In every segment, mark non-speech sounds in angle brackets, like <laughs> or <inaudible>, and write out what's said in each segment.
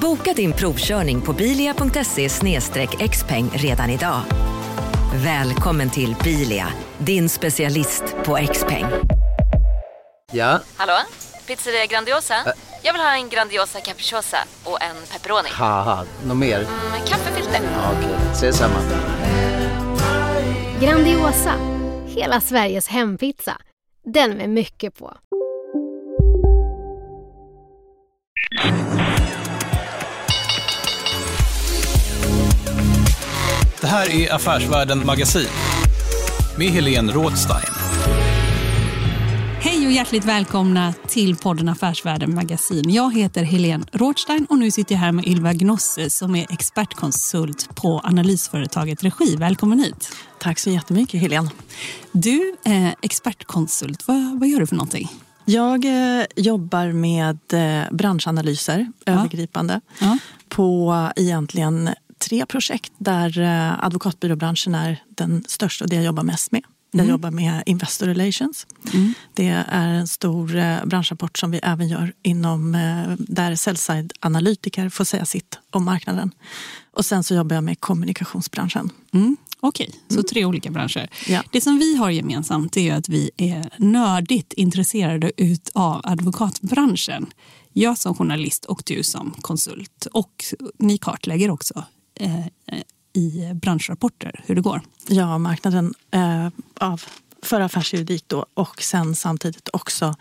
Boka din provkörning på bilia.se xpeng redan idag. Välkommen till Bilia, din specialist på XPeng. Ja, Hallå? Pizzeria Grandiosa? Jag vill ha en Grandiosa capriciosa och en pepperoni. något mer? Med kaffefilter. Ja, Okej, ses samma. Grandiosa, hela Sveriges hempizza. Den med mycket på. Det här är Affärsvärlden Magasin med Helene Rådstein. Hej och hjärtligt välkomna till podden Affärsvärlden Magasin. Jag heter Helene Rådstein och nu sitter jag här med Ylva Gnosse som är expertkonsult på analysföretaget Regi. Välkommen hit. Tack så jättemycket, Helene. Du är expertkonsult. Vad, vad gör du för någonting? Jag eh, jobbar med eh, branschanalyser, övergripande, Ja. på egentligen tre projekt där eh, advokatbyråbranschen är den största och det jag jobbar mest med. Jag jobbar med Investor Relations. Det är en stor eh, branschrapport som vi även gör inom eh, där sell-side-analytiker får säga sitt om marknaden. Och sen så jobbar jag med kommunikationsbranschen. Mm. Okej, så tre olika branscher. Ja. Det som vi har gemensamt är att vi är nördigt intresserade av advokatbranschen. Jag som journalist och du som konsult. Och ni kartlägger också i branschrapporter hur det går. Ja, marknaden eh, av, för affärsjuridik då och sen samtidigt också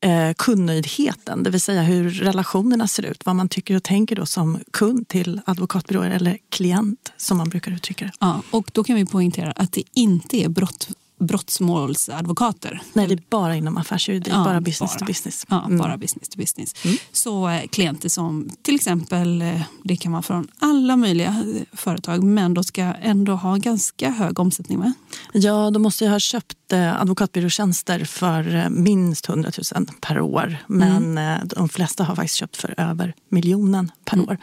eh, kundnöjdheten, det vill säga hur relationerna ser ut. Vad man tycker och tänker då som kund till advokatbyråer eller klient som man brukar uttrycka det. Ja, och då kan vi poängtera att det inte är brott, brottsmålsadvokater. Nej, det är bara inom affärsjuridik, Ja, bara business bara. to business. Ja, Mm. bara business to business. Så eh, klienter som till exempel, eh, det kan vara från alla möjliga eh, företag men de ska ändå ha ganska hög omsättning med. Ja, då måste jag ha köpt eh, advokatbyråtjänster för eh, minst 100 000 per år. Men eh, de flesta har faktiskt köpt för över miljonen per år.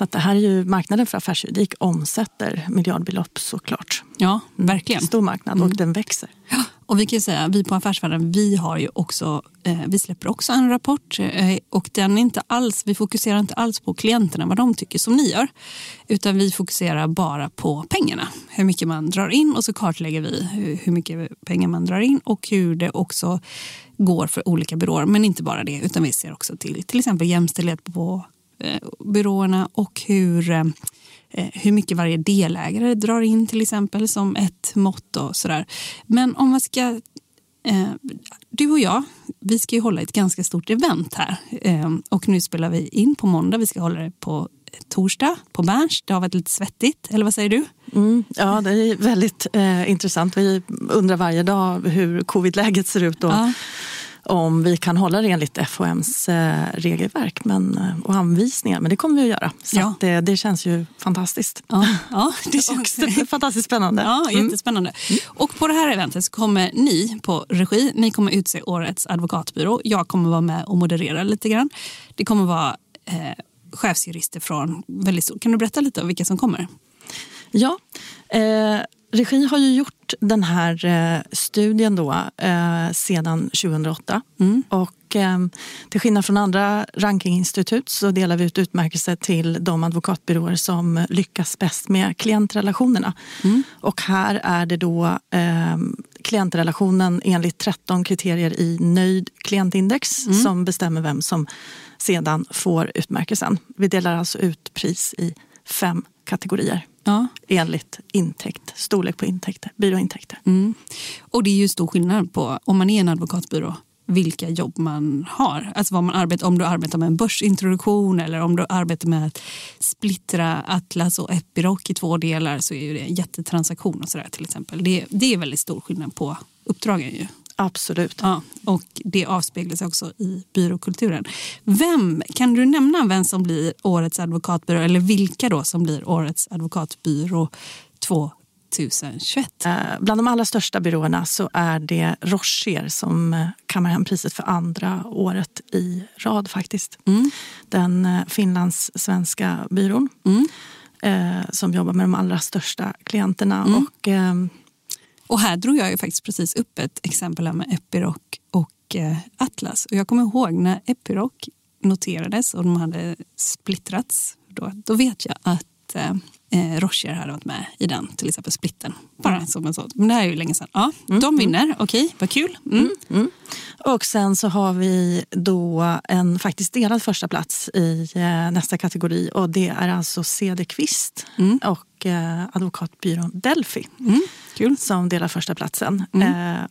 Så att det här är ju marknaden för affärsjuridik omsätter miljardbelopp såklart. Ja, verkligen. Stor marknad och den växer. Ja, och vi kan ju säga, vi på Affärsvärlden, vi har ju också, eh, vi släpper också en rapport eh, och den inte alls, vi fokuserar inte alls på klienterna, vad de tycker som ni gör. Utan vi fokuserar bara på pengarna, hur mycket man drar in och så kartlägger vi hur, hur mycket pengar man drar in och hur det också går för olika byråer. Men inte bara det, utan vi ser också till till exempel jämställdhet på byråerna och hur eh, eh, hur mycket varje delägare drar in till exempel som ett mått och sådär. Men om man ska Eh, du och jag, vi ska ju hålla ett ganska stort event här. Eh, och nu spelar vi in på måndag. Vi ska hålla det på torsdag på Berns. Det har varit lite svettigt, eller vad säger du? Mm, ja, det är väldigt eh, intressant. Vi undrar varje dag hur covidläget ser ut och Ja. Om vi kan hålla det enligt FHMs eh, regelverk men, eh, och anvisningar. Men det kommer vi att göra. Så Ja. att det, det känns ju fantastiskt. Ja, ja det <laughs> känns fantastiskt spännande. Ja, Mm. jättespännande. Och på det här eventet så kommer ni på regi, ni kommer utse årets advokatbyrå. Jag kommer vara med och moderera lite grann. Det kommer vara eh, chefsjurister från väldigt stort. Kan du berätta lite om vilka som kommer? Ja, eh, Regi har ju gjort den här eh, studien då, eh, sedan 2008. Och, eh, till skillnad från andra rankinginstitut så delar vi ut utmärkelser till de advokatbyråer som lyckas bäst med klientrelationerna. Och här är det då eh, klientrelationen enligt 13 kriterier i nöjd klientindex som bestämmer vem som sedan får utmärkelsen. Vi delar alltså ut pris i fem kategorier Ja. enligt intäkt, storlek på intäkter, byråintäkter. Mm. Och det är ju stor skillnad på om man är en advokatbyrå vilka jobb man har. Alltså vad man arbetar, om du arbetar med en börsintroduktion eller om du arbetar med att splittra Atlas och Epiroc i två delar så är ju det en jättetransaktion och sådär till exempel. Det, det är väldigt stor skillnad på uppdragen ju. Absolut. Ja, och det avspeglar sig också i byråkulturen. Vem, kan du nämna vem som blir årets advokatbyrå eller vilka då som blir årets advokatbyrå 2021? Eh, bland de allra största byråerna så är det Rocher som eh, kammar hem priset för andra året i rad faktiskt. Mm. Den eh, finlandssvenska byrån Mm. som jobbar med de allra största klienterna. Mm. Och, ehm, och här drog jag ju faktiskt precis upp ett exempel här med Epiroc och eh, Atlas. Och jag kommer ihåg när Epiroc noterades och de hade splittrats. Då, då vet jag att eh, eh, Rocher hade varit med i den, till exempel splitten. Bara som en sån. Men det här är ju länge sedan. Ja, de vinner, okej, vad kul. Mm. Och sen så har vi då en faktiskt delad första plats i eh, nästa kategori och det är alltså Cederqvist och eh, advokatbyrån Delphi Mm. Som delar första platsen. Eh,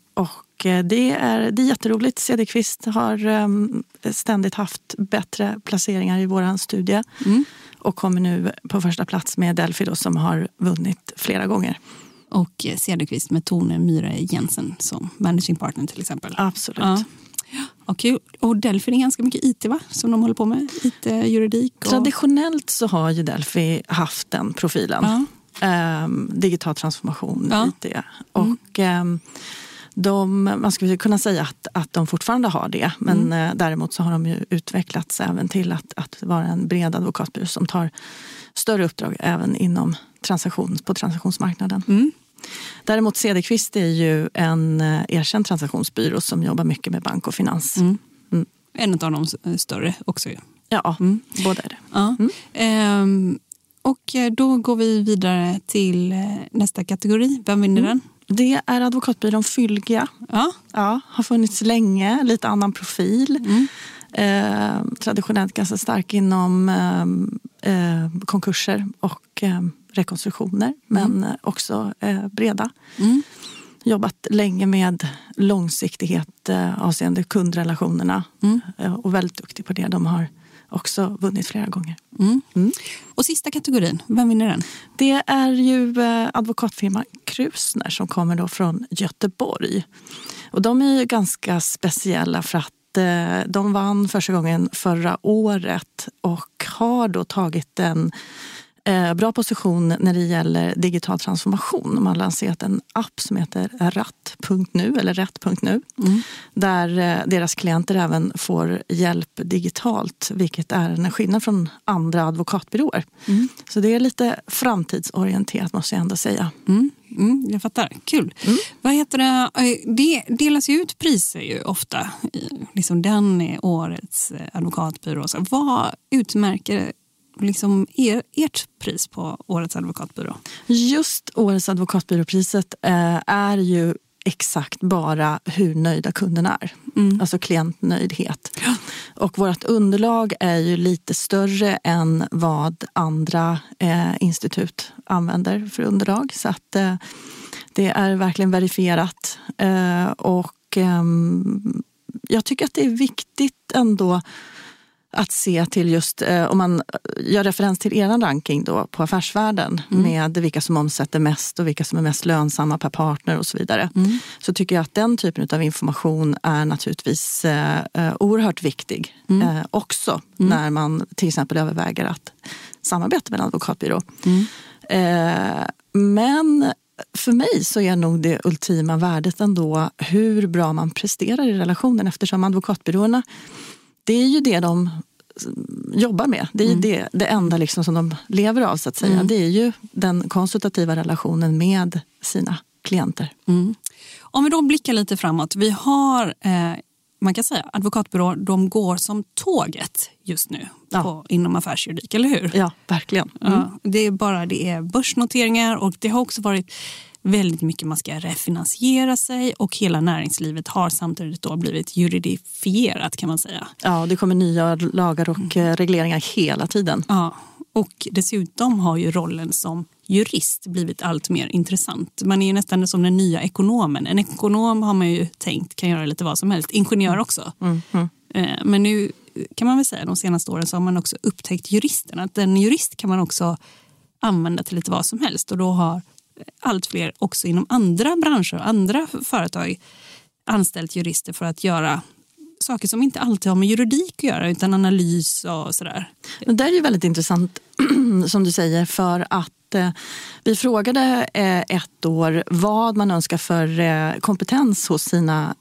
och eh, det är, det är jätteroligt. Cederqvist har ehm, ständigt haft bättre placeringar i vår studie och kommer nu på första plats med Delphi då, som har vunnit flera gånger. Och eh, Cederqvist med Tone Myhre Jensen som managing partner till exempel. Absolut. Ja. Och, och Delphi är ganska mycket IT va? Som de håller på med. IT-juridik. Och... Traditionellt så har ju Delphi haft den profilen. Ja. Ehm, digital transformation, Ja. IT. Och, ehm, de, man skulle kunna säga att, att de fortfarande har det. Men eh, däremot så har de ju utvecklats även till att, att vara en bred advokatbyrå som tar större uppdrag även inom transaktion, på transaktionsmarknaden. Mm. Däremot Cederqvist är ju en eh, erkänd transaktionsbyrå som jobbar mycket med bank och finans. Mm. En av de s- större också. Ja, Mm. båda är det. Ja. Ehm, och eh, då går vi vidare till eh, nästa kategori. Vem vinner den? Det är advokatbyrån Fylgia. Ja. Ja, har funnits länge, lite annan profil. Mm. Eh, traditionellt ganska stark inom eh, eh, konkurser och eh, rekonstruktioner, men eh, också eh, breda. Mm. Jobbat länge med långsiktighet eh, avseende kundrelationerna Mm. och väldigt duktig på det. De har också vunnit flera gånger. Mm. Mm. Och sista kategorin, vem vinner den? Det är ju eh, advokatfirman Krusner som kommer då från Göteborg. Och de är ju ganska speciella för att eh, de vann första gången förra året och har då tagit en bra position när det gäller digital transformation. De har lanserat en app som heter ratt.nu eller rätt.nu där eh, deras klienter även får hjälp digitalt vilket är en skillnad från andra advokatbyråer. Så det är lite framtidsorienterat måste jag ändå säga. Mm. Mm, jag fattar. Kul. Vad heter det? Eh, det delas ju ut priser ju ofta. Liksom den är årets eh, advokatbyrå. Så vad utmärker liksom er, ert pris på årets advokatbyrå? Just årets advokatbyråpriset eh, är ju exakt bara hur nöjda kunderna är. Alltså klientnöjdhet. Och vårt underlag är ju lite större än vad andra eh, institut använder för underlag. Så att eh, det är verkligen verifierat. Eh, och ehm, jag tycker att det är viktigt ändå att se till just, eh, om man gör referens till er ranking då på Affärsvärlden med vilka som omsätter mest och vilka som är mest lönsamma per partner och så vidare. Så tycker jag att den typen av information är naturligtvis eh, eh, oerhört viktig eh, också när man till exempel överväger att samarbeta med en advokatbyrå. Eh, men för mig så är nog det ultima värdet ändå hur bra man presterar i relationen eftersom advokatbyråerna det är ju det de jobbar med. Det är ju det, det enda liksom som de lever av så att säga. Det är ju den konsultativa relationen med sina klienter. Om vi då blickar lite framåt. Vi har, eh, man kan säga, advokatbyråer, de går som tåget just nu Ja. på, inom affärsjuridik, eller hur? Ja, verkligen. Ja, det är bara det är börsnoteringar och det har också varit väldigt mycket man ska refinansiera sig och hela näringslivet har samtidigt då blivit juridifierat kan man säga. Ja, det kommer nya lagar och eh, regleringar hela tiden. Ja, och dessutom har ju rollen som jurist blivit allt mer intressant. Man är ju nästan som den nya ekonomen. En ekonom har man ju tänkt kan göra lite vad som helst. Ingenjör också. Eh, Men nu kan man väl säga de senaste åren så har man också upptäckt juristen. Att en jurist kan man också använda till lite vad som helst. Och då har allt fler också inom andra branscher och andra företag anställt jurister för att göra saker som inte alltid har med juridik att göra utan analys och sådär. Det är ju väldigt intressant <clears throat> som du säger för att eh, vi frågade eh, ett år vad man önskar för eh, kompetens hos sina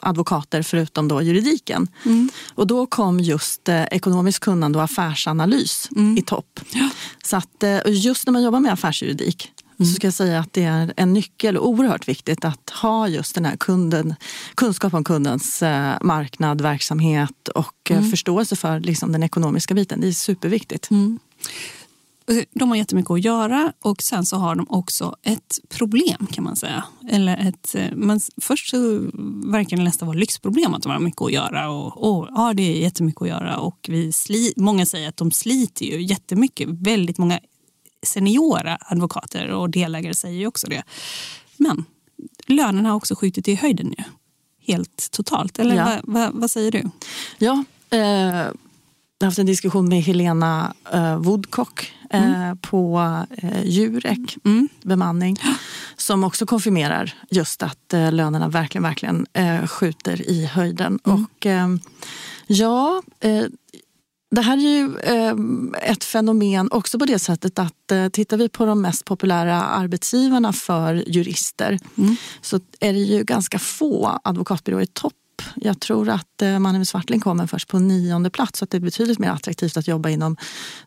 advokater förutom då juridiken. Mm. Och då kom just ekonomiskt kunnande och affärsanalys mm. i topp. Ja. Så att just när man jobbar med affärsjuridik Mm. så ska jag säga att det är en nyckel och oerhört viktigt att ha just den här kunden, kunskap om kundens eh, marknad, verksamhet och eh, mm. förståelse för liksom, den ekonomiska biten. Det är superviktigt. Mm. De har jättemycket att göra och sen så har de också ett problem kan man säga. Eller ett, eh, man, först så verkar det nästan vara lyxproblem att de har mycket att göra. Och, och, ja, det är jättemycket att göra och vi sli, många säger att de sliter ju jättemycket. Väldigt många seniora advokater och delägare säger ju också det. Men lönerna har också skjutit i höjden nu. Helt totalt. Eller ja. vad, vad, vad, säger du? Ja, eh, jag har haft en diskussion med Helena eh, Woodcock eh, mm. på eh, Jurek mm. bemanning som också konfirmerar just att eh, lönerna verkligen, verkligen eh, skjuter i höjden. Mm. Och eh, ja, eh, det här är ju ehm, ett fenomen också på det sättet att eh, tittar vi på de mest populära arbetsgivarna för jurister mm. så är det ju ganska få advokatbyråer i topp. Jag tror att eh, Mannen Svartling kommer först på nionde plats så att det är betydligt mer attraktivt att jobba inom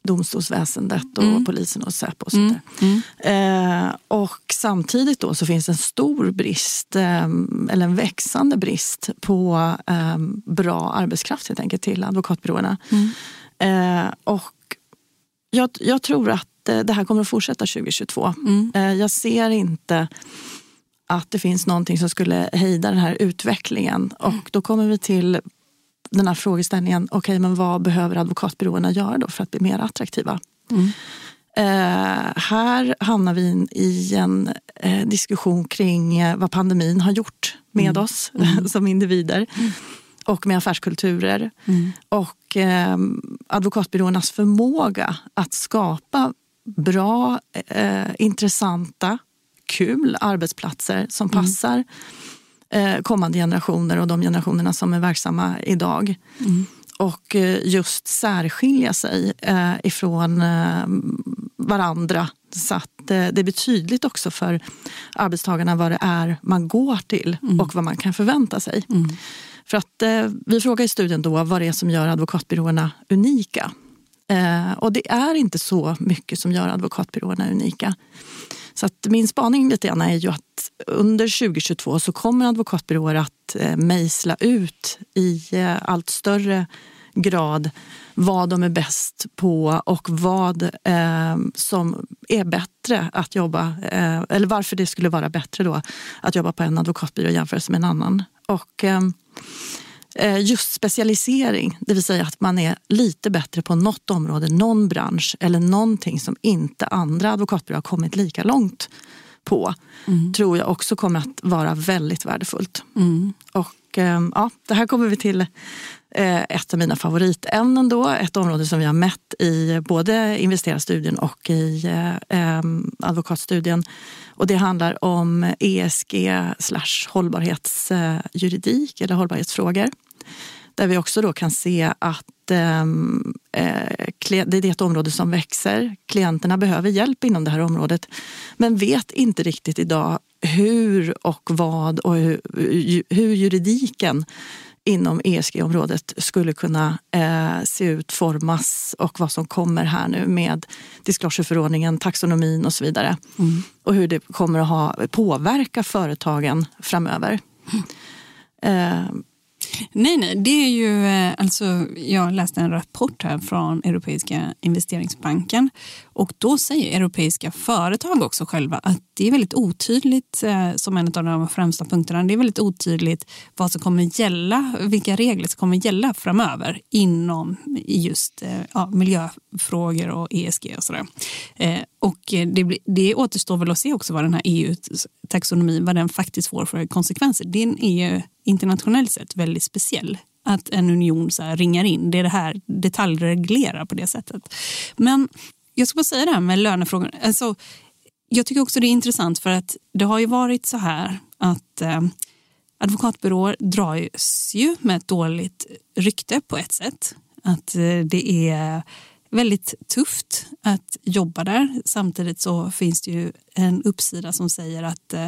domstolsväsendet och mm. polisen och Säpo och mm. mm. eh, och samtidigt då så finns en stor brist, eh, eller en växande brist på eh, bra arbetskraft helt enkelt till advokatbyråerna. Eh, och jag, jag, tror att eh, det här kommer att fortsätta 2022. Mm. Eh, jag ser inte att det finns någonting som skulle hejda den här utvecklingen. Och då kommer vi till den här frågeställningen, okej okay, men vad behöver advokatbyråerna göra då för att bli mer attraktiva? Mm. Eh, här hamnar vi i en eh, diskussion kring eh, vad pandemin har gjort med mm. oss mm. <laughs> som individer. Mm och med affärskulturer. Mm. Och eh, advokatbyråernas förmåga att skapa bra, eh, intressanta, kul arbetsplatser som mm. passar eh, kommande generationer och de generationerna som är verksamma idag. Mm. Och eh, just särskilja sig eh, ifrån eh, varandra så att det blir tydligt också för arbetstagarna vad det är man går till mm. och vad man kan förvänta sig. Mm. För att eh, vi frågar i studien då vad det är som gör advokatbyråerna unika. Eh, och det är inte så mycket som gör advokatbyråerna unika. Så att min spaning lite grann är ju att under 2022 så kommer advokatbyråer att eh, mejsla ut i eh, allt större grad vad de är bäst på och vad eh, som är bättre att jobba, eh, eller varför det skulle vara bättre då att jobba på en advokatbyrå jämfört med en annan. Och eh, just specialisering, det vill säga att man är lite bättre på något område, någon bransch eller någonting som inte andra advokatbyråer har kommit lika långt på, mm. tror jag också kommer att vara väldigt värdefullt. Mm. Och eh, ja, det här kommer vi till Eh, Eh, ett av mina favoritämnen då, ett område som vi har mätt i både investerarstudien och i eh, advokatstudien. Och det handlar om ESG slash hållbarhetsjuridik eh, eller hållbarhetsfrågor. Där vi också då kan se att eh, det är ett område som växer. Klienterna behöver hjälp inom det här området men vet inte riktigt idag hur och vad och hur, hur juridiken inom ESG-området skulle kunna eh, se ut, formas och vad som kommer här nu med disclosure-förordningen, taxonomin och så vidare. Mm. Och hur det kommer att ha, påverka företagen framöver. Mm. Eh, Nej, nej, det är ju eh, alltså. Jag läste en rapport här från Europeiska investeringsbanken och då säger europeiska företag också själva att det är väldigt otydligt eh, som en av de främsta punkterna. Det är väldigt otydligt vad som kommer gälla, vilka regler som kommer gälla framöver inom just eh, ja, miljöfrågor och ESG och sådär. Och eh, det, det återstår väl att se också vad den här EU-taxonomin, vad den faktiskt får för konsekvenser. Den är ju internationellt sett väldigt speciell att en union så ringar in. Det är det här detaljreglerar på det sättet. Men jag ska bara säga det här med lönefrågan. Alltså, jag tycker också det är intressant för att det har ju varit så här att eh, advokatbyråer dras ju med ett dåligt rykte på ett sätt. Att eh, det är väldigt tufft att jobba där. Samtidigt så finns det ju en uppsida som säger att eh,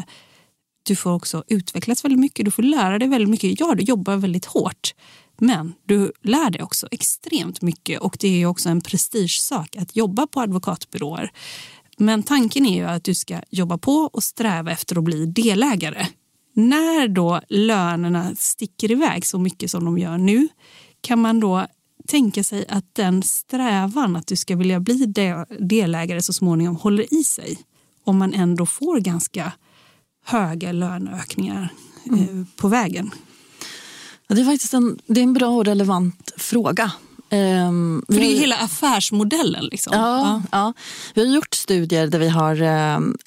du får också utvecklas väldigt mycket. Du får lära dig väldigt mycket. Ja, du jobbar väldigt hårt. Men du lär dig också extremt mycket och det är också en prestigesak att jobba på advokatbyråer. Men tanken är ju att du ska jobba på och sträva efter att bli delägare. När då lönerna sticker iväg så mycket som de gör nu kan man då tänka sig att den strävan att du ska vilja bli delägare så småningom håller i sig om man ändå får ganska höga löneökningar mm. Eh, på vägen? det är faktiskt en, det är en bra och relevant fråga. Um, För det är hela affärsmodellen. Liksom. Ja, ja. ja, Vi har gjort studier där vi har um,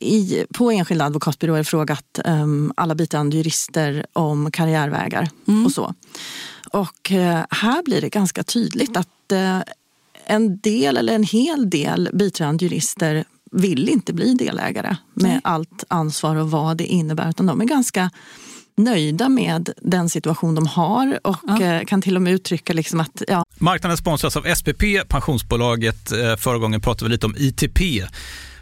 i, på enskilda advokatbyråer frågat um, alla biträdande jurister om karriärvägar mm. och så. Och uh, här blir det ganska tydligt att uh, en del eller en hel del biträdande jurister vill inte bli delägare med Nej. allt ansvar och vad det innebär. Utan de är ganska nöjda med den situation de har och ja. Eh, kan till och med uttrycka liksom att... Ja. Marknaden sponsras av SPP, pensionsbolaget. Eh, förra gången pratade vi lite om ITP.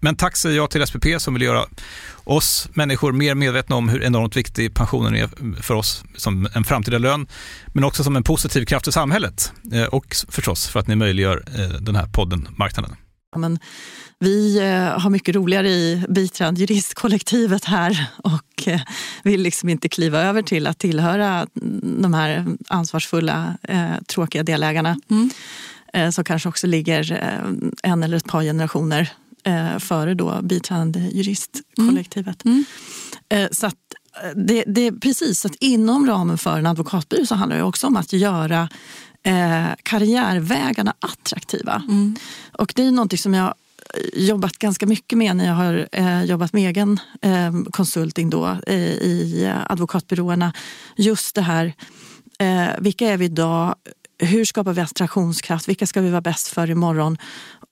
men tack säger jag till SPP som vill göra oss människor mer medvetna om hur enormt viktig pensionen är för oss som en framtida lön, men också som en positiv kraft i samhället eh, och förstås för att ni möjliggör eh, den här podden Marknaden. Men vi har mycket roligare i biträdande juristkollektivet här och vill liksom inte kliva över till att tillhöra de här ansvarsfulla, tråkiga delägarna. Mm. Som kanske också ligger en eller ett par generationer eh, före då biträdande juristkollektivet. Mm. Mm. Eh, så att eh, det, det är precis att inom ramen för en advokatbyrå så handlar det också om att göra eh, karriärvägarna attraktiva. Mm. Och det är någonting som jag jobbat ganska mycket med när jag har eh, jobbat med egen eh, konsulting då, eh, i advokatbyråerna. Just det här, eh, vilka är vi idag? Hur skapar vi attraktionskraft? Vilka ska vi vara bäst för imorgon?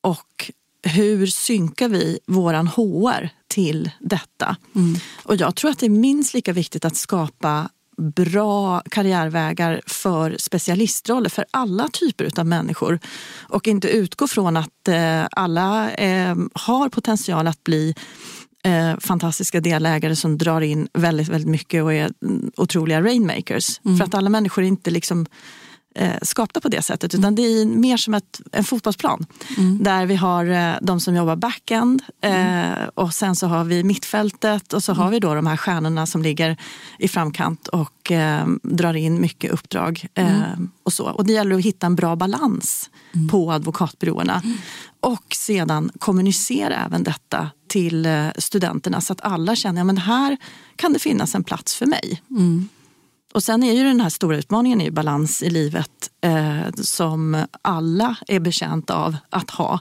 Och hur synkar vi våran HR till detta? Mm. Och jag tror att det är minst lika viktigt att skapa bra karriärvägar för specialistroller för alla typer av människor och inte utgå från att eh, alla eh, har potential att bli eh, fantastiska delägare som drar in väldigt, väldigt mycket och är otroliga rainmakers. Mm. För att alla människor är inte liksom eh, skapta på det sättet. Utan det är mer som ett, en fotbollsplan. Mm. Där vi har eh, de som jobbar backend eh, och sen så har vi mittfältet och så har vi då de här stjärnorna som ligger i framkant och eh, drar in mycket uppdrag. Eh, och, så. och det gäller att hitta en bra balans på advokatbyråerna. Och sedan kommunicera även detta till studenterna så att alla känner att ja, här kan det finnas en plats för mig. Och sen är ju den här stora utmaningen är balans i livet eh, som alla är bekänt av att ha.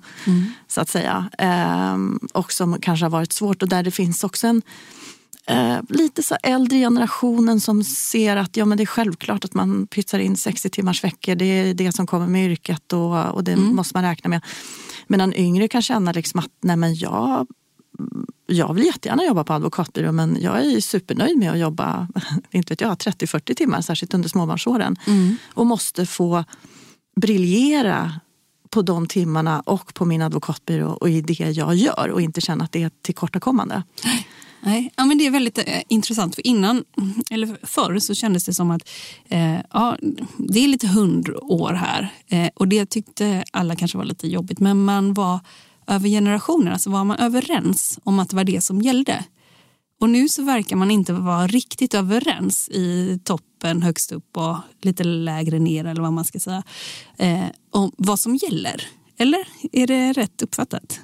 Så att säga. Eh, och som kanske har varit svårt och där det finns också en eh, lite så äldre generationen som ser att ja, men det är självklart att man pytsar in 60 timmars veckor. Det är det som kommer med yrket och, och det måste man räkna med. Medan yngre kan känna liksom att nej, men jag jag vill jättegärna jobba på advokatbyrå men jag är supernöjd med att jobba <laughs> inte vet jag, 30-40 timmar, särskilt under småbarnsåren. Och måste få briljera på de timmarna och på min advokatbyrå och i det jag gör och inte känna att det är tillkortakommande. Nej, ja, men det är väldigt eh, intressant. För innan, eller förr så kändes det som att eh, ja, det är lite hundår här. Eh, och det tyckte alla kanske var lite jobbigt. Men man var över generationerna så var man överens om att det var det som gällde. Och nu så verkar man inte vara riktigt överens i toppen, högst upp och lite lägre ner eller vad man ska säga. Eh, om vad som gäller. Eller är det rätt uppfattat?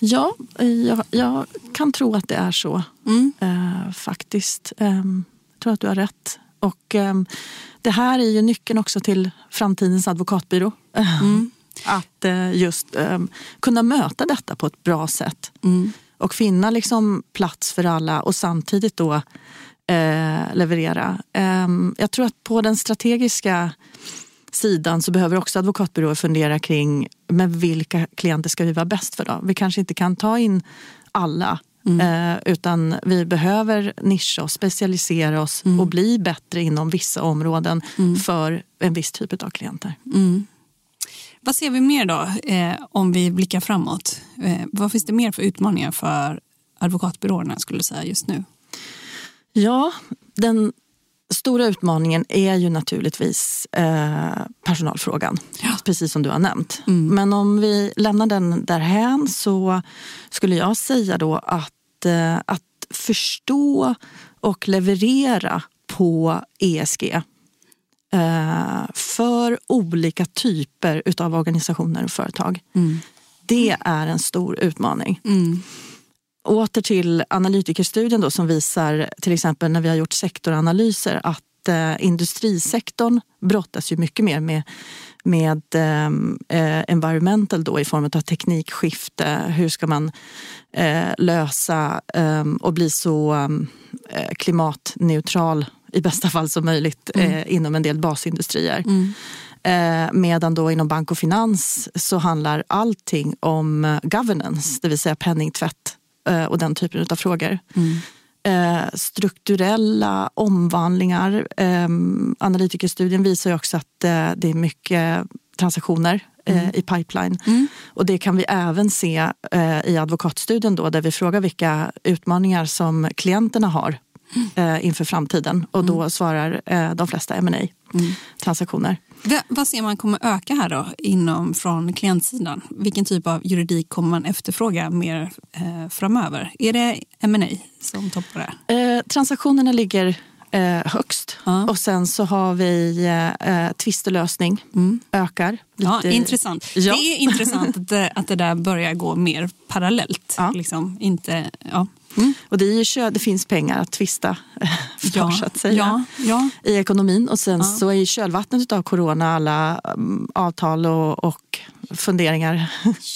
Ja, jag, jag kan tro att det är så Mm. eh, faktiskt. Ehm, jag tror att du har rätt. Och ehm, det här är ju nyckeln också till framtidens advokatbyrå. Mm. Att eh, just ehm, kunna möta detta på ett bra sätt. Mm. Och finna liksom plats för alla och samtidigt då eh, leverera. Ehm, jag tror att på den strategiska sidan så behöver också advokatbyråer fundera kring men vilka klienter ska vi vara bäst för då? Vi kanske inte kan ta in alla eh, utan vi behöver nischa oss, specialisera oss och bli bättre inom vissa områden för en viss typ av klienter. Vad ser vi mer då eh, om vi blickar framåt? Eh, vad finns det mer för utmaningar för advokatbyråerna skulle säga just nu? Ja, den stora utmaningen är ju naturligtvis eh, personalfrågan. Precis som du har nämnt. Men om vi lämnar den därhän så skulle jag säga då att, eh, att förstå och leverera på ESG för olika typer utav organisationer och företag. Det är en stor utmaning. Åter till analytikerstudien då, som visar till exempel när vi har gjort sektoranalyser att eh, industrisektorn brottas ju mycket mer med, med eh, eh, environmental då, i form av teknikskifte. Hur ska man eh, lösa eh, och bli så eh, klimatneutral i bästa fall som möjligt eh, inom en del basindustrier. Eh, medan då inom bank och finans så handlar allting om eh, governance, det vill säga penningtvätt eh, och den typen av frågor. Eh, strukturella omvandlingar. Eh, analytikerstudien visar också att eh, det är mycket transaktioner eh, i pipeline. Och det kan vi även se eh, i advokatstudien då, där vi frågar vilka utmaningar som klienterna har eh, inför framtiden. Och då svarar eh, de flesta M&A transaktioner. Va- vad ser man kommer öka här då inom från klientsidan? Vilken typ av juridik kommer man efterfråga mer eh, framöver? Är det M&A som toppar det? Eh, transaktionerna ligger eh, högst. Ja. Och sen så har vi eh, eh, tvistelösning, ökar. Ja, lite- intressant. Ja. Det är intressant att det, att det där börjar gå mer parallellt. Ja. Liksom, inte, ja. Och det, är ju, kö- det finns pengar att tvista <laughs> för, Ja, så att säga. ja, ja. i ekonomin. Och sen så i kölvattnet av corona alla um, avtal och, och funderingar.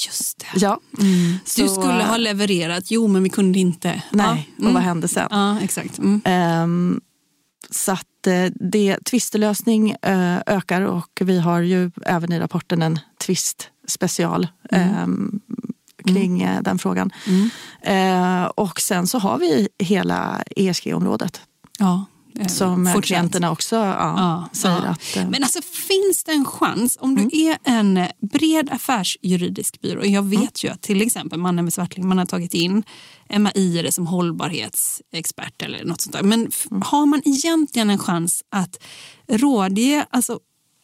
Just det. <laughs> ja. Du Så, skulle ha levererat, jo men vi kunde inte. Nej, Ja. och vad hände sen? Ja, exakt. Mm. Ehm, så att eh, det, tvistelösning eh, ökar och vi har ju även i rapporten en tvistspecial ehm, kring eh, den frågan. Eh, och sen så har vi hela ESG-området Ja, eh, som klienterna också ja, Ja, säger ja. att... eh, Men alltså finns det en chans, om du är en bred affärsjuridisk byrå, jag vet ju att till exempel Mannen med Svartling, man har tagit in MAI som hållbarhetsexpert eller något sånt där. Men f- har man egentligen en chans att rådge alltså,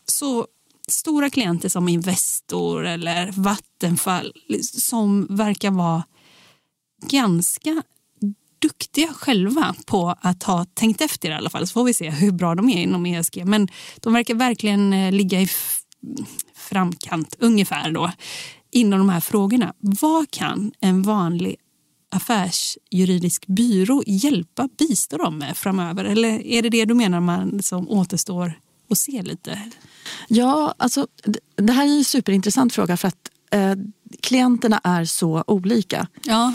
så stora klienter som Investor eller Vattenfall som verkar vara ganska duktiga själva på att ha tänkt efter i alla fall. Så får vi se hur bra de är inom ESG. Men de verkar verkligen eh, ligga i framkant ungefär då inom de här frågorna. Vad kan en vanlig affärsjuridisk byrå hjälpa, bistå dem med framöver? Eller är det det du menar man som återstår att se lite? Ja, alltså, det här är en superintressant fråga för att eh, klienterna är så olika. Ja.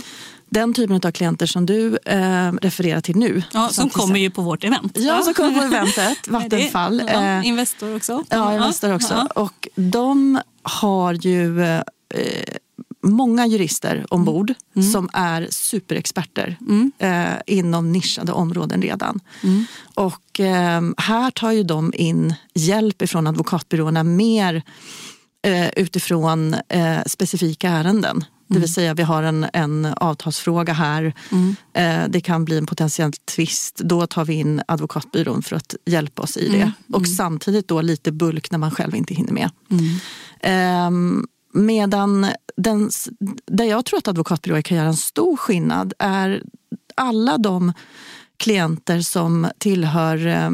Den typen av klienter som du eh, refererar till nu. Ja, som kommer ju på vårt event. Ja, som kommer på eventet. <laughs> Vattenfall. Ja, eh, Investor också. Ja, Investor också. Ja. Och de har ju eh, många jurister ombord mm. som är superexperter mm. eh, inom nischade områden redan. Mm. Och eh, här tar ju de in hjälp ifrån advokatbyråerna mer eh, utifrån eh, specifika ärenden. Det vill mm. säga vi har en, en avtalsfråga här. Mm. Eh, det kan bli en potentiell tvist. Då tar vi in advokatbyrån för att hjälpa oss i det. Mm. Och samtidigt då lite bulk när man själv inte hinner med. Eh, medan den, där jag tror att advokatbyråer kan göra en stor skillnad är alla de klienter som tillhör eh,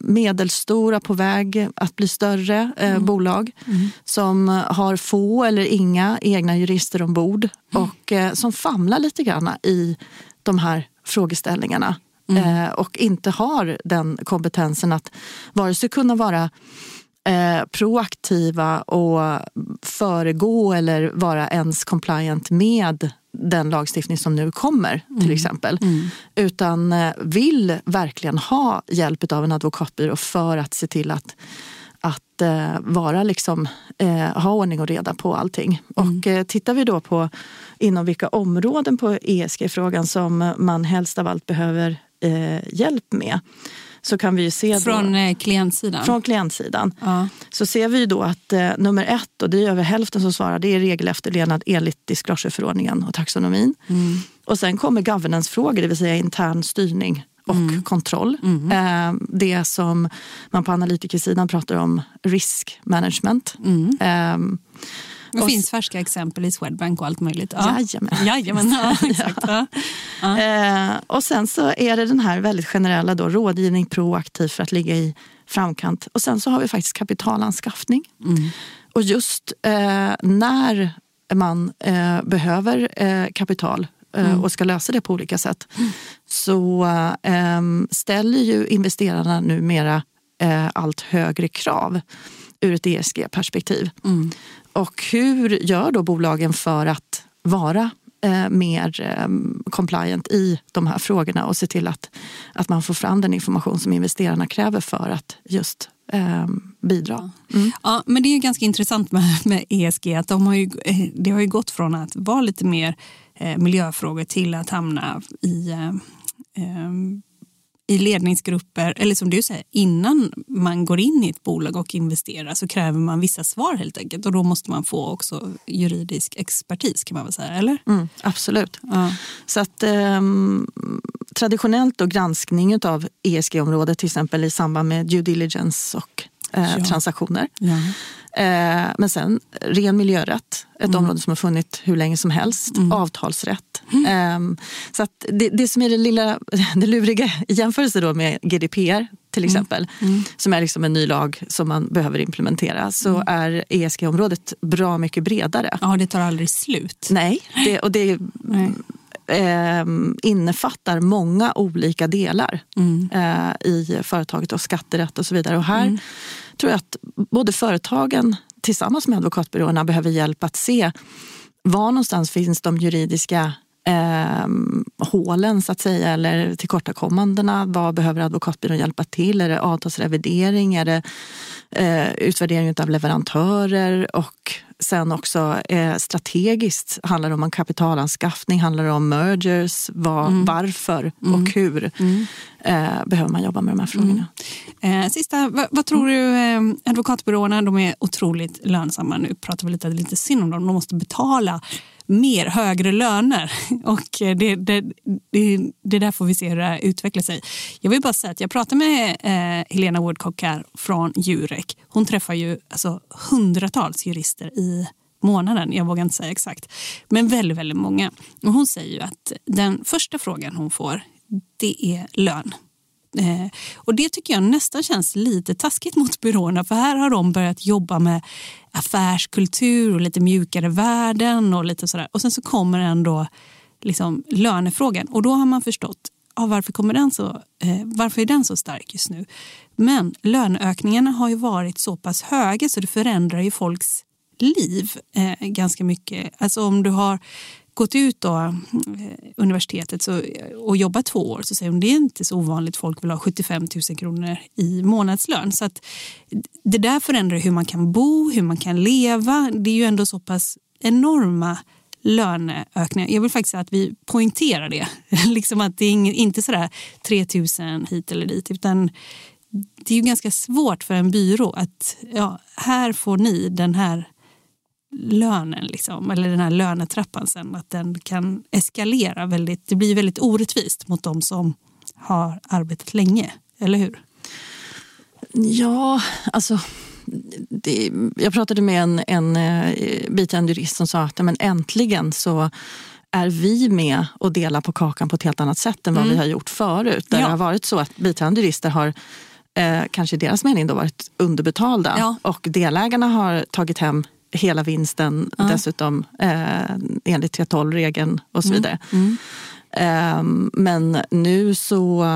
medelstora på väg att bli större eh, mm. bolag mm. som har få eller inga egna jurister ombord mm. och eh, som famlar lite grann i de här frågeställningarna mm. och inte har den kompetensen att vare sig kunna vara eh, proaktiva och föregå eller vara ens compliant med den lagstiftning som nu kommer till mm. exempel. Mm. Utan eh, vill verkligen ha hjälp av en advokatbyrå för att se till att att eh, vara liksom, eh, ha ordning och reda på allting. Mm. Och eh, tittar vi då på inom vilka områden på ESG-frågan som man helst av allt behöver eh, hjälp med så kan vi se då, från eh, klientsidan? Från klientsidan. Ja. Så ser vi då att eh, nummer ett, och det är över hälften som svarar, det är regelefterlevnad enligt disclosureförordningen och taxonomin. Mm. Och sen kommer governance-frågor, det vill säga intern styrning och mm. kontroll. Mm. Eh, det som man på analytikersidan pratar om risk management. Eh, det finns färska exempel i Swedbank och allt möjligt. Ja. Jajamän. <laughs> Jajamän. <laughs> Ja, exakt. Ja. Ja. Eh, och sen så är det den här väldigt generella då, rådgivning proaktiv för att ligga i framkant. Och sen så har vi faktiskt kapitalanskaffning. Mm. Och just eh, när man eh, behöver eh, kapital eh, Mm. och ska lösa det på olika sätt mm. så eh, ställer ju investerarna numera eh, allt högre krav ur ett ESG-perspektiv. Mm. Och hur gör då bolagen för att vara eh, mer eh, compliant i de här frågorna och se till att, att man får fram den information som investerarna kräver för att just eh, bidra. Mm. Ja, men det är ganska intressant med, med ESG att de har ju, eh, det har ju gått från att vara lite mer eh, miljöfrågor till att hamna i eh, i ledningsgrupper, eller som du säger, innan man går in i ett bolag och investerar så kräver man vissa svar helt enkelt. Och då måste man få också juridisk expertis kan man väl säga, eller? Mm, absolut. Ja. Så att eh, traditionellt då granskning av ESG-området till exempel i samband med due diligence och eh, ja. transaktioner. Ja. Eh, men sen ren miljörätt, ett mm. område som har funnits hur länge som helst. Mm. Avtalsrätt. Mm. Eh, så det, det som är det lilla <laughs> det luriga i jämförelse då med GDPR till mm. exempel, mm. som är liksom en ny lag som man behöver implementera, så mm. är ESG-området bra mycket bredare. Ja, det tar aldrig slut. Nej, det, och det Nej eh, innefattar många olika delar mm. eh, i företaget och skatterätt och så vidare. Och här mm. tror jag att både företagen tillsammans med advokatbyråerna behöver hjälp att se var någonstans finns de juridiska eh, hålen så att säga eller tillkortakommandena. Vad behöver advokatbyrån hjälpa till? Är det avtalsrevidering? Är det eh, utvärdering av leverantörer? Och sen också eh, strategiskt handlar det om kapitalanskaffning, handlar det om mergers, vad, mm. varför och mm. hur mm. Eh, behöver man jobba med de här frågorna. Mm. Eh, sista, vad, vad, tror du, eh, advokatbyråerna de är otroligt lönsamma. Nu pratar vi lite, lite synd om dem, de måste betala mer, högre löner. <laughs> Och eh, det, det, det, det där får vi se hur det utvecklar sig. Jag vill bara säga att jag pratade med eh, Helena Woodcock här från Jurek. Hon träffar ju alltså, hundratals jurister i månaden. Jag vågar inte säga exakt. Men väldigt, väldigt många. Och hon säger ju att den första frågan hon får, det är lön. Eh, och Det tycker jag nästan känns lite taskigt mot byråerna för här har de börjat jobba med affärskultur och lite mjukare värden och lite sådär. Och sen så kommer ändå liksom lönefrågan och då har man förstått ja, varför, kommer den så, eh, varför är den så stark just nu. Men löneökningarna har ju varit så pass höga så det förändrar ju folks liv eh, ganska mycket. Alltså om du har gått ut då, eh, universitetet så, och jobbat två år så säger hon det är inte så ovanligt. Folk vill ha 75 000 kronor i månadslön. Så att det där förändrar hur man kan bo, hur man kan leva. Det är ju ändå så pass enorma löneökningar. Jag vill faktiskt att vi poängterar det. <laughs> liksom att det är inte sådär 3 000 hit eller dit. utan det är ju ganska svårt för en byrå att ja, här får ni den här lönen, liksom, eller den här lönetrappan sen, att den kan eskalera väldigt. Det blir väldigt orättvist mot de som har arbetat länge, eller hur? Ja, alltså det, jag pratade med en, en eh, biträdande jurist som sa att men äntligen så är vi med och delar på kakan på ett helt annat sätt än vad mm. vi har gjort förut. Där ja. det har varit så att biträdande jurister har eh, kanske i deras mening då varit underbetalda ja. och delägarna har tagit hem hela vinsten ja. dessutom eh, enligt 3.12-regeln och så mm. vidare. Mm. Eh, men nu så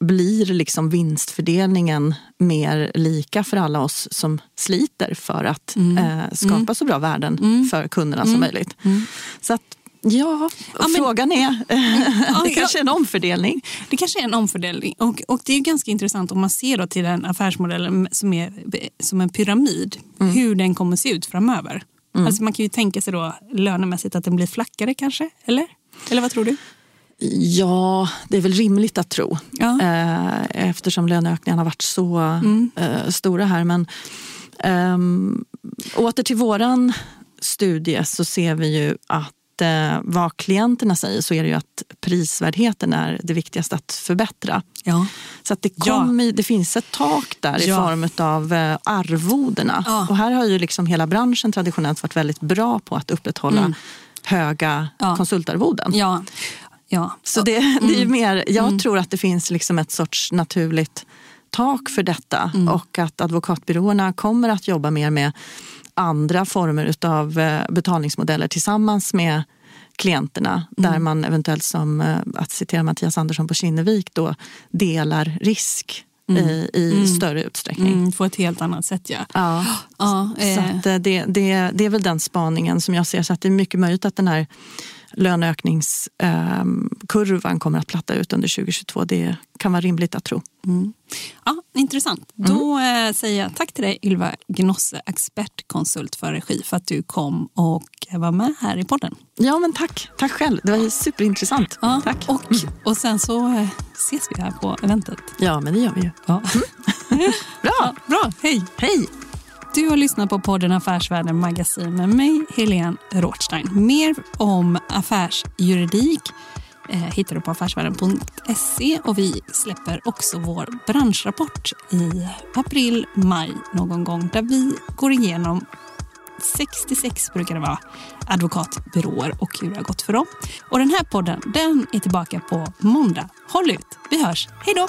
blir liksom vinstfördelningen mer lika för alla oss som sliter för att mm. eh, skapa mm. så bra värden mm. för kunderna som mm. möjligt. Så att Ja, ja frågan är, <laughs> <laughs> det kanske är en omfördelning. Det kanske är en omfördelning. Och, och det är ganska intressant om man ser då till den affärsmodellen som är som en pyramid, mm. hur den kommer se ut framöver. Mm. Alltså man kan ju tänka sig då lönemässigt att den blir flackare kanske, eller? Eller vad tror du? Ja, det är väl rimligt att tro ja. eh, eftersom löneökningarna har varit så mm. eh, stora här. Men eh, åter till våran studie så ser vi ju att eh, vad klienterna säger så är det ju att prisvärdheten är det viktigaste att förbättra. Ja. Så att det, kom ja. det finns ett tak där ja. i form av eh, arvodena. Ja. Och här har ju liksom hela branschen traditionellt varit väldigt bra på att upprätthålla mm. höga konsultarvoden. Ja. Ja. Så det, <laughs> det är mm. mer, jag mm. tror att det finns liksom ett sorts naturligt tak för detta mm. och att advokatbyråerna kommer att jobba mer med andra former av eh, betalningsmodeller tillsammans med klienterna mm. där man eventuellt som, eh, att citera Mattias Andersson på Kinnevik, då delar risk Mm. i, i mm. större utsträckning. Mm, på ett helt annat sätt ja. ja. ja eh. så det, det, det är väl den spaningen som jag ser. Så att det är mycket möjligt att den här löneökningskurvan ehm, kommer att platta ut under 2022. Det kan vara rimligt att tro. Mm. Ja, intressant. Mm. Då eh, säger jag tack till dig Ylva Gnosse, expertkonsult för regi för att du kom och var med här i podden. Ja, men tack. Tack själv. Det var superintressant. Ja, tack. Och, mm. och sen så eh, ses vi här på eventet. Ja, men det gör vi ju. Ja. <laughs> bra. Ja, bra. Hej. Hej. Du har lyssnat på podden Affärsvärlden Magasin med mig, Helene Rothstein. Mer om affärsjuridik eh, hittar du på affärsvärlden.se och vi släpper också vår branschrapport i april, maj någon gång där vi går igenom 66 brukar det vara advokatbyråer och hur det har gått för dem. Och den här podden den är tillbaka på måndag. Håll ut! Vi hörs. Hej då!